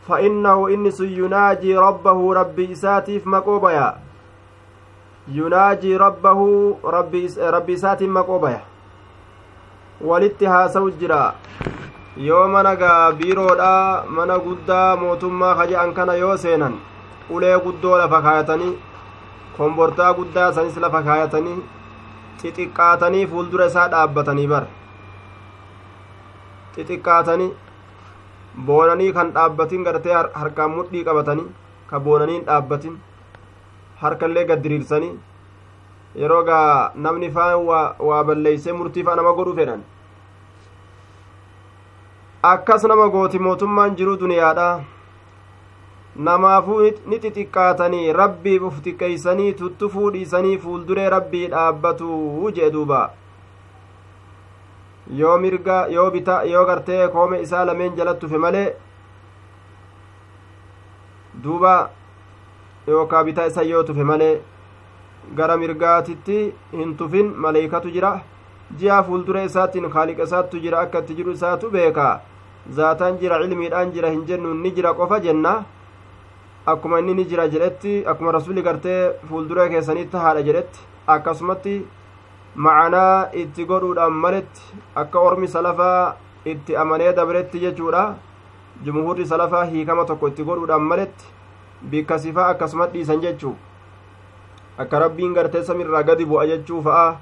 فإنه إنس يناجي ربه ربي إساتيف مقوبيا. يناجي ربه ربي ربي إساتي مقوبيا. walitti haasa'u jira yoo mana gaa biiroodha mana guddaa mootummaa kaja'an kana yoo seenan ulee kombortaa guddaa sanis lafa kaayatanii xixiqqaatanii fuuldura isaa dhaabbatanii bar xixiqqaatanii boonanii kan dhaabbatin gartee harkaan mudhii qabatanii ka boonaniin dhaabbatin harkallee gad diriirsanii yeroo gaa namni faan waa balleeysee murtii faa nama godhu fedhan akkas nama gooti mootummaan jiruu duniyaadha namaafuu ni xixiqqaatanii rabbiif uf xiqqeeysanii tuttufuu dhiisanii fuulduree rabbii dhaabbatuu jee duuba. Yoo mirga yoo bita yoo gartee koome isaa lameen jalatti tufe malee duuba yookaa bitaa isa yoo tufe malee gara mirgaatitti hin tufin maleeykatu jira. Ji'a fuuldura isaattiin kaaliqa isaattu jira akka itti jiru isaatu beeka zaataan jira cilmiidhaan jira hin jennuun ni jira qofa jenna. Akkuma inni ni jira jedhetti akkuma rasuli gartee fuuldura keessanitti haadha jedhetti akkasumatti macanaa itti godhuudhaan maletti akka ormi salafaa itti amanee dabretti jechuudha. Jumhurri salafaa hiikama tokko itti godhuudhaan maletti bikka sifaa akkasuma dhiisan jechuu. Akka rabbiin gartee samirraa gadi bu'a jechuu fa'a.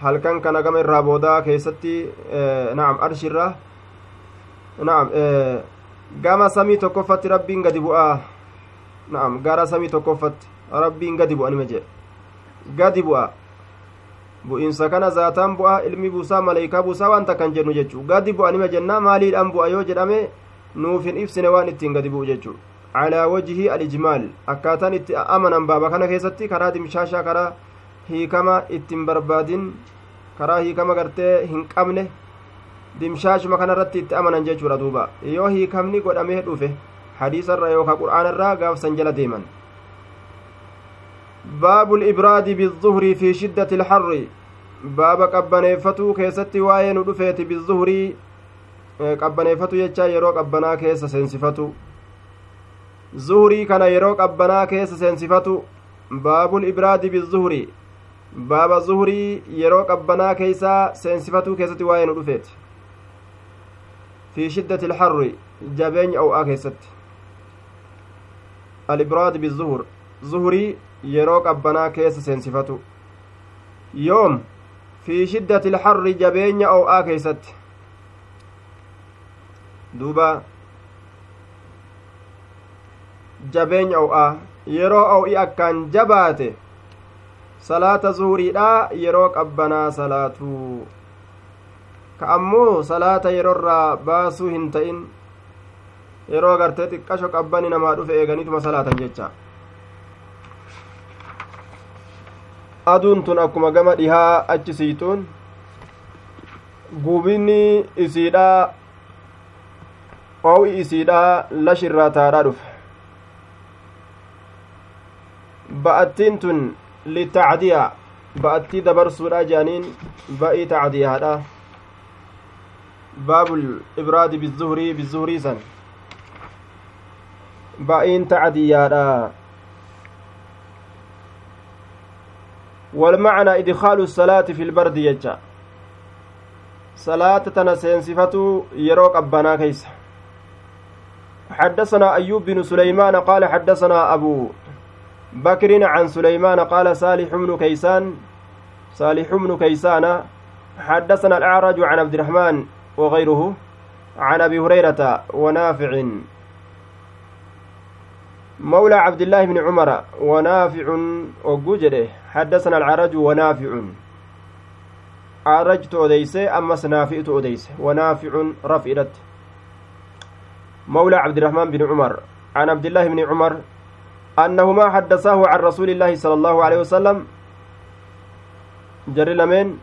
Halkan kana gama irraa boodaa keessatti naam arshirra naam gama samii tokkoffatti rabbiin gadi bu'a naam gara samii tokkoffatti rabbiin gadi bu'a nima jedhe gadi bu'a. Bu'iinsa kana zaataan bu'a ilmi buusaa maleeykaa buusaa waan takkan jennu jechuu. Gadi bu'anima jennaa maaliidhaan bu'a yoo jedhame nuuf hin ibsine waan ittiin gadi bu'u jechuu. Calaa wajihii alijmaal akkaataan itti amanan baaba kana keessatti karaa dimshaashaa karaa hiikama ittiin barbaadin karaa hiikama gartee hin qabne dimshaashuma kanarratti itti amanan jechuudha duuba yoo hiikamni godhamee dhufe hadiisarra yookaa qur'aanarraa gaafsan jala deeman baabu libraadi bizuhrii fi shiddati ilharri baaba qabbaneeffatuu keessatti waa'ee nu dhufeeti bizuhrii qabbaneeffatu jecha yeroo qabbanaa keessa seensifatu zuhurii kana yeroo qabbanaa keessa seensifatu baabul ibraadi bizuhurii baaba zuhurii yeroo qabbanaa keeysaa seensifatuu keessatti waa'ee nu dhufeeti fi shiddati ilharri jabeenya o'aa keessatti alibraad bizuhur zuhurii yeroo qabbanaa keessa seensifatu yoom fi shiddati ilharri jabeenya o'aa keeysatti duuba jabeenya o'aa yeroo o'ii akkaan jabaate salaata zuhuriidha yeroo qabbanaa salaatuu ka ammoo salaata yeroorraa baasuu hin ta'in yeroo gartee xiqqasho qabbani namaa dhufe eeganituma salaatan jecha. Aduun tun akkuma gama dhihaa achi siituun gubinni isiidha oowi isiidha lashirraa taadhaa dhufe. Ba'attiin tun litacdiya ba'attii dabarsuudha jedhaniin ba'ii tacdiyaadha baabul ibraadi bizuhurii bizuhurii san ba'iin tacdiyaadha والمعنى إدخال الصلاة في البرد يجا. صلاة تنسين صفة يروك أبنا كيس. حدثنا أيوب بن سليمان قال حدثنا أبو بكر عن سليمان قال صالح بن كيسان صالح بن كيسان حدثنا الأعرج عن عبد الرحمن وغيره. عن أبي هريرة ونافع. مولى عبد الله بن عمر ونافع وجوجده حدثنا العرج ونافع. عرجت أديسي أمس نافئت أديسي ونافع رفئت مولى عبد الرحمن بن عمر. عن عبد الله بن عمر أنهما حدثاه عن رسول الله صلى الله عليه وسلم. جري لمن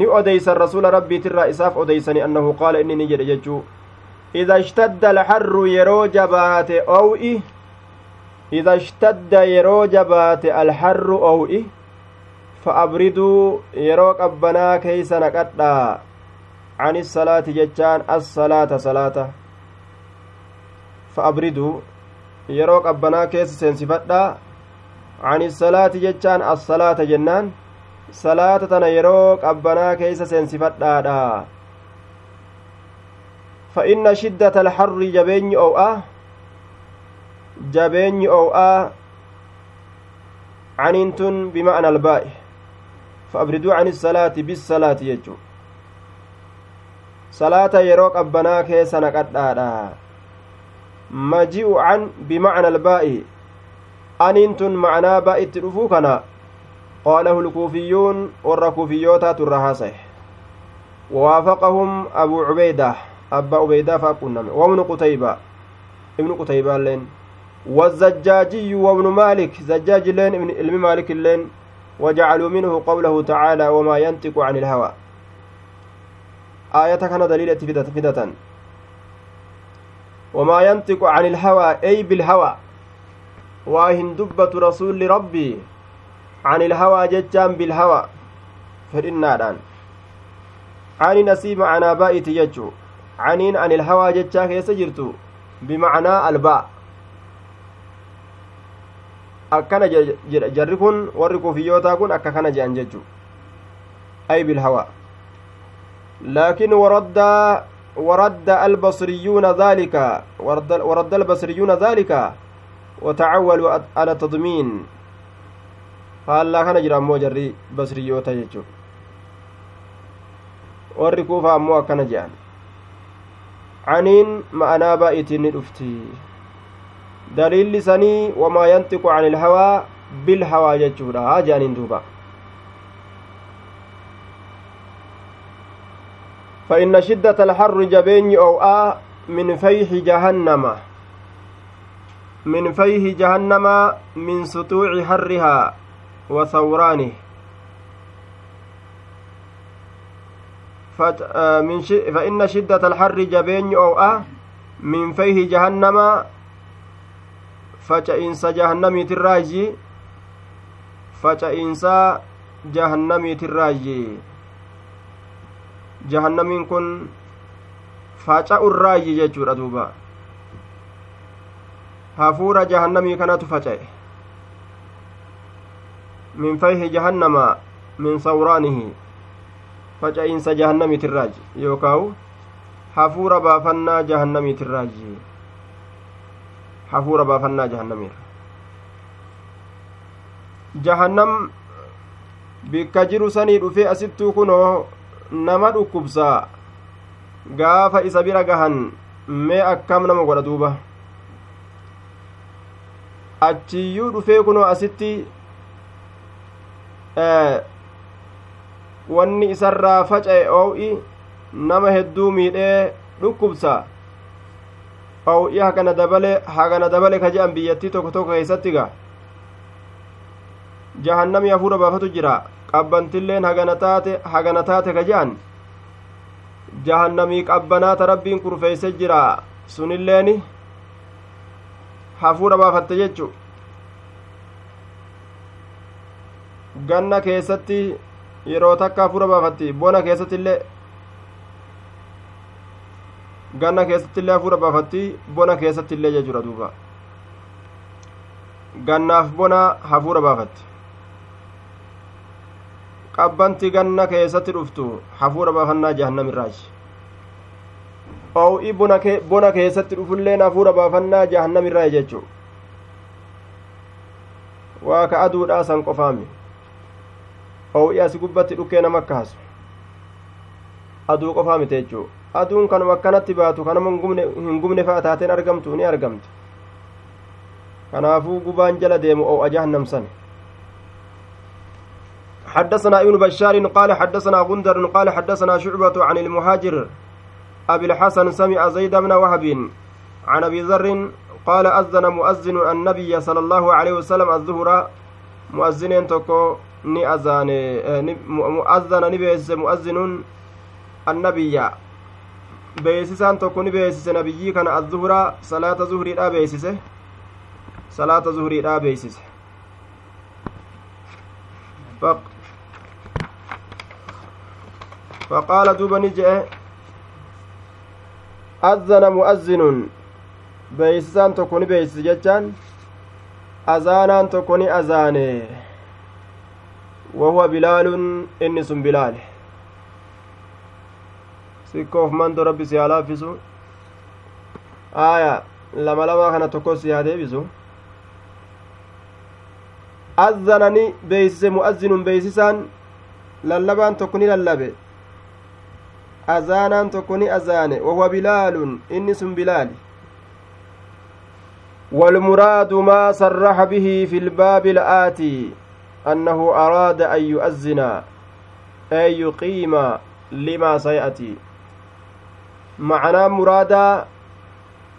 ni odeysan rasuula rabbiitirraa isaaf odeysani annahu qaala inni ni jedhe jechuu ida ishtadda alharru yeroo jabaate ow'i ida ishtadda yeroo jabaate alharru ow'i fa abriduu yeroo qabbanaa keeysa naqadhaa عن الصلاة جتان الصلاة صلاة فأبردوا yeroo qabbanaa keessa seensifadhaa ani salaati jechaan as-salaata jennaan salaata tana yeroo qabbanaa keessa seensifadhaadha fa inna shiddata alharri jabeenyi ow'a jabeenyi ow'aa caniin tun bima'na albaa'i fa abriduu cani salaati bisalaati jechu salaata yeroo qabbanaa keessa naqadhaadha maji'u can bimacna albaa'i aniin tun macnaa baa'itti dhufuu kana warra kuufiyyootaatu irra haasaye ووافقهم أبو عبيدة أبا عبيدة فأقنم وابن قتيبة. ابن قتيبة لين. والزجاجي وابن مالك زجاج لين ابن علم مالك لين. وجعلوا منه قوله تعالى وما ينطق عن الهوى آية كان دليل فدة, فدة وما ينطق عن الهوى أي بالهوى واهن دبة رسول ربي عن الهوى ججان بالهوى فإنادان. عن نسيب معنى بائت يجو عنين عن الهوى ججا كيس جرتو بمعنى الباء. warri kufiyyootaa kun akka kana je'an jechu ay bilhawa laakin waraddaa ورد البصريون ذلك ورد, ورد البصريون ذلك وتعولوا على faallaa kana jira ammoo jarri basriyoota jechuun warri kuufaa ammoo akkana jedhan caniin ma'anaa baay'itiin ni dhufti daliilli sanii wamaa yantiqu cani ilhawaa bilhawaa jechuudha haa jedhaniin duuba فإن شدة الحر جبين أو آ من فيح جهنم من فيه جهنم من سطوع حرها وثورانه فإن شدة الحر جبين أو أه من فيه جهنم فجئنس جهنمي تراجي فجئنس جهنمي تراجي jahannamiin kun faca'u irraayi jechuudha duuba hafuura jahannamii kanatu fayhi jahannama min sawraanihi faca'iinsa jahannamiitirraaji yookaawu hafuura baafannaa jahannamiitirraaji hafuura baafannaa jahannamiirra jahannam bikka jiru sanii dhufee asittuu kunoo nama dhukkubsaa gaafa isa bira gahan mee akkam nama godha duuba achiyyuu dhufee kunoo asitti wanni isarraa faca'e oo'i nama hedduu miidhee dhukkubsa oo'i hagana dabale hagana dabale ka je'an biyyattii tokko tokko keessatti ga jahannami hafuura baafatu jira qabbantilleen hagana taate hagana taate ka je'an jahannamii qabbanaata rabbiin kurfeeyse jira sunilleeni hafuura baafatte jechu ganna keessatti yeroo takka hafuura baafatti bona keessatti illee ganna keessatti illee hafuura baafatti bona keessatti illee jechuudha duuba. Gannaaf bona hafuura baafatti. Qabbanti ganna keessatti dhuftu hafuura baafannaa jahannamirraaji oo'i bona keessatti dhufulleen hafuura baafannaa jahannamirraa jechuu. Waa ka aduudhaa san qofaami oo'i asi gubbatti dhukkee nama akkaasu aduu qofaa mite jechuu aduun kanuma akkanatti baatu kanama hin gubne fa'a taateen argamtu ni argamti kanaafuu gubaan jala deemu oo'a jahannam san حدثنا ابن بشار قال حدثنا غندر قال حدثنا شعبة عن المهاجر أبي الحسن سمع زيد بن وهب عن أبي ذر قال أذن مؤذن النبي صلى الله عليه وسلم الظهر مؤذنين تكو ni azaane mu'azzana ni beeksise mu'azzinuun annabiyya beeksisaan tokko ni beeksise nabiyyii kana azzuhuraa salaata zuhriidhaa beeksise salaata zuhriidhaa beeksise فقال دوبا نجئ أذن مؤذن ni beeksise jechaan azaanaan tokko ni azaane وهو بلال إنس بلال haa laaffisu aaya lama lamaa kana tokko si haa deebisu azzanani beeysise mu'azzinun beeysisaan lallabaan tokko ni lallabe azaanaan tokko ni azaane wahuwa bilaalun inni sun bilaali والمراد ما صرح به في الباب الآتي أنه أراد أن يؤذن أي يقيم لما سيأتي معنى مرادا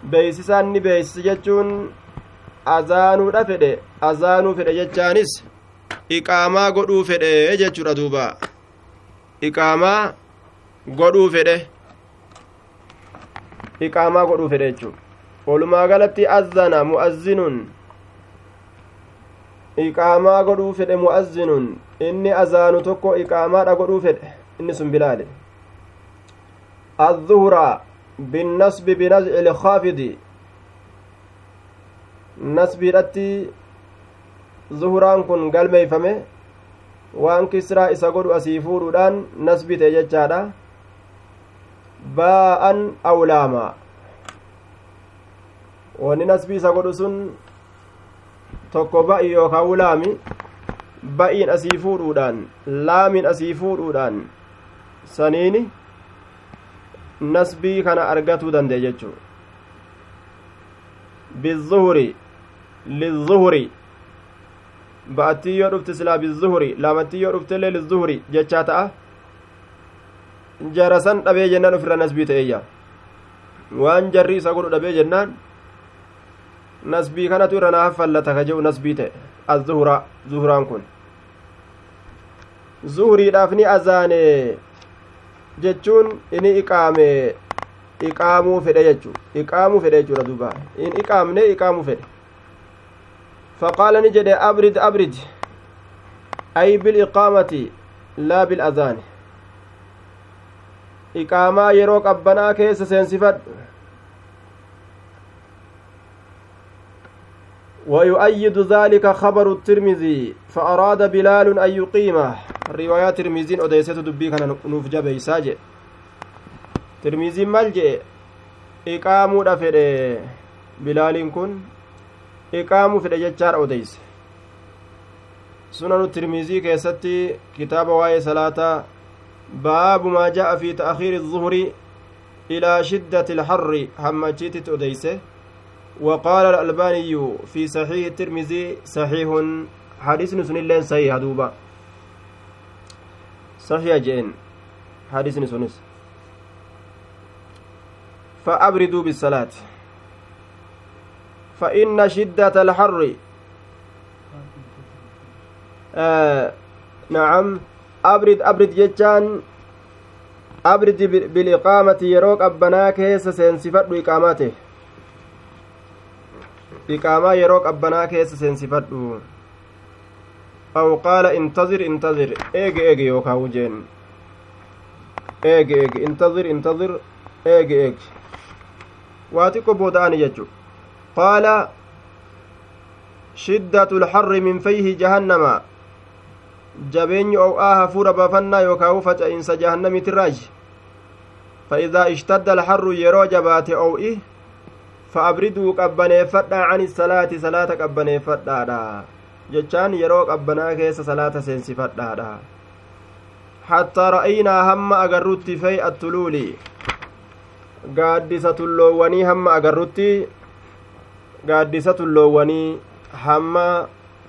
ni beeysise jechuun azaanuudha fedhe azaanuu fedhe jechaanis iqaamaa godhuu fedhe jechuudha duuba iqaamaa godhuu fedhe iqaamaa godhuu fedhe jechuu walumaa galatti azana mu'azzinuun iqaamaa godhuu fedhe mu'azzinun inni azaanu tokko iqaamaadha godhuu fedhe inni sun bilaale الظهر بالنصب بنزع الخافض نصب رتي ظهران كن قلميفمه waan kisraa isa godhu asii fuudhuudhaan nasbite jechaadha baa'an awlaama wanni nasbii isa godhu sun tokko ba'i yookaan laami ba'iin asii fuudhuudhaan laamiin asii fuudhuudhaan saniini nasbii kana argatuu danda'e jechuudha bizuhuri lizuhuri ba'attii yoo dhufte silaa bizuhuri laamattii yoo dhuftellee lizuhuri jechaa ta'a jarasan dhabee jennaan ofirra nasbii ta'eeyya waan jarri isa godhu dhabee jennaan nasbii kanatu irra naaf fallata ka jedhu nasbii ta'e azuhura zuhuraan kun zuhuriidhaaf ni azaane jechuun inni iqaame iqaamuu fedhe jechu iqaamuu fedhe jechuudha duuba in iqaamne iqaamuu fedhe faqaala ni jedhe abrid abrid ay biliqaamati laa bilazaani iqaamaa yeroo qabbanaa keessa seensifadhu ويؤيد ذلك خبر الترمذي فأراد بلال أن يقيمه. رواية ترمذين أديسة دبي كان نوف جبه ساجئ ترمذين ملجئ إقامو دفره بلال كن إقامو في الججار أديس سنن الترمذي كيستي كتاب واي صلاة باب ما جاء في تأخير الظهر إلى شدة الحر. همجيت أديسه وقال الألباني في صحيح الترمذي صحيح. حديث نسن اللين صحيح دوبا. صحيح جين حديث نسنس فأبردوا بالصلاة. فإن شدة الحر. آه نعم. أبرد أبرد جتان. أبرد بالإقامة يروك أبنا كيس سينسفت إقامته iqaamaa yeroo qabbanaa keessa seensifadhu aw qaala intazir intazir eege eege yookaa wujeen eege eege intazir intazir eege eege waa xiqqo booda'ani jechu qaala shiddatu lxarri min fayhi jahannama jabeenyi ow'aa hafuura baafannaa yookaawu faca'insa jahannamitirraaji fa idaa ishtadda alxarru yeroo jabaate ow'i fa'abriduu qabbaneeffadhaa cani salaati salaata qabbaneeffadhaadha jechaan yeroo qabbanaa keessa salaata seensifadhaadha hattaa ra'aynaa hamma agarrutti fey attuluuli gaaddisa tulloowwanii hamma agarrutti gaaddisa tulloowwanii hamma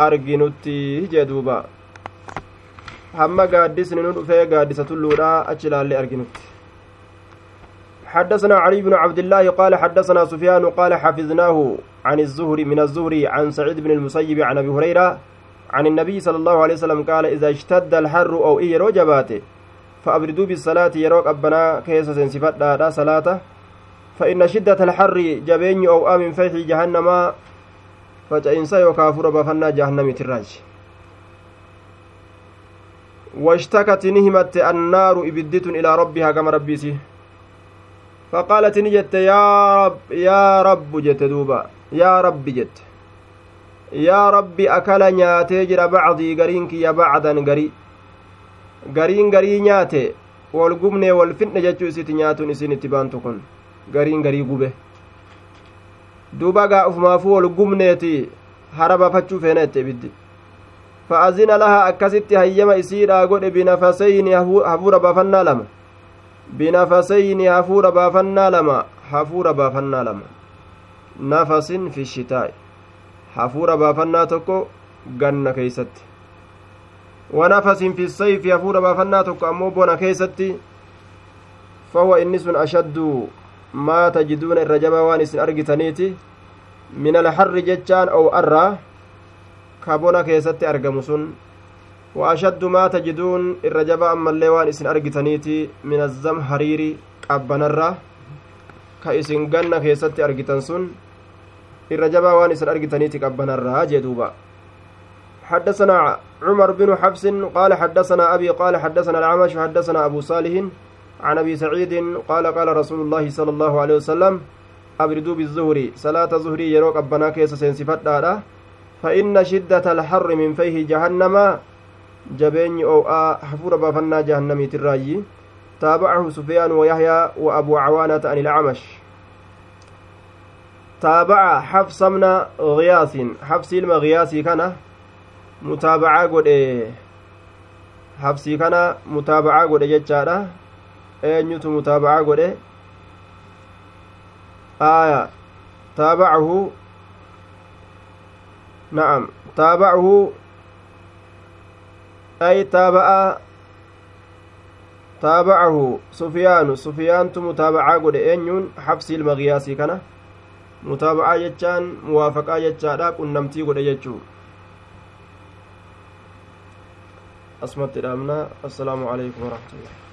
arginutti jee duuba hamma gaaddisni nu dhufee gaaddisa tulluudha achi ilaallee arginutti حدثنا علي بن عبد الله قال حدثنا سفيان قال حفظناه عن الزهري من الزهري عن سعيد بن المسيب عن أبي هريرة عن النبي صلى الله عليه وسلم قال إذا اشتد الحر أو إي يرو جباته فأبردوا بالصلاة يروك أبنا كيس سنسفت دا صلاة. فإن شدة الحر جبين أو امن فيح جهنم فجئنسا يكافر بفنا جهنم تراج. واشتكت نهمت النار ابدت إلى ربها كما ربيسي. faqaalati ni jette yaa rabbu jette duuba. Yaa rabbi jette. Yaa rabbi akala nyaatee jira bacdii gariin kiyya bacdan gari. Gariin garii nyaate wol gubnee wol findhe jechuu isitti nyaatuun isin itti baantu kun gariin garii gube. Duuba gaa ufumaafuu wol gubneeti harabafachuu feena ette ibiddi. Fa azina laha akkasitti hayyama isiidhaa godhe binafasayni hafuura baafannaa lama. Baafannaa lama nafasin fi shitaa'i hafuura baafannaa tokko ganna keeysatti wanafasin fi sayfi hafuura baafannaa tokko ammoo bona keeysatti fahuwa inni sun ashaddu maa tajiduuna irra jabaa waan isin argitaniiti min alharri jechaan ow arraa ka bona keessatti argamu sun وأشد ما تجدون الرجبة أما الليوان إسن أرجتنيتي من الزم حريري قبنرة. كإسن جنة كيستي أرجتن سن. الرجبة وان إسن أرجتنيتي قبنرة. جدوبا حدثنا عمر بن حفص قال حدثنا أبي قال حدثنا العمش حدثنا أبو صالح عن أبي سعيد قال قال رسول الله صلى الله عليه وسلم أبردوا بالظهر صلاة ظهري يروك أبنا كيس سنسفت فإن شدة الحر من فيه جهنم jabeenyi oo'aa hafuura baafannaa jahannamiitirraayyi taabacahu sufyaan wayahyaa wa abuu cawaanata an ilcamash taabaca xabsamna giyaasin xabsi ilma giyaasii kana mutaabacaa godhe habsii kana mutaabacaa godhe jechaadha eenyutu mutaabacaa godhe aya taabacahu na'am taabacahu ay taaba'a تابعه سفيان. سفيان متابعة قد أنيون حفص المغياسي كان متابعة جتان موافقة جتان قنمتي قد جتشو. أسمت الأمنا السلام عليكم ورحمة الله.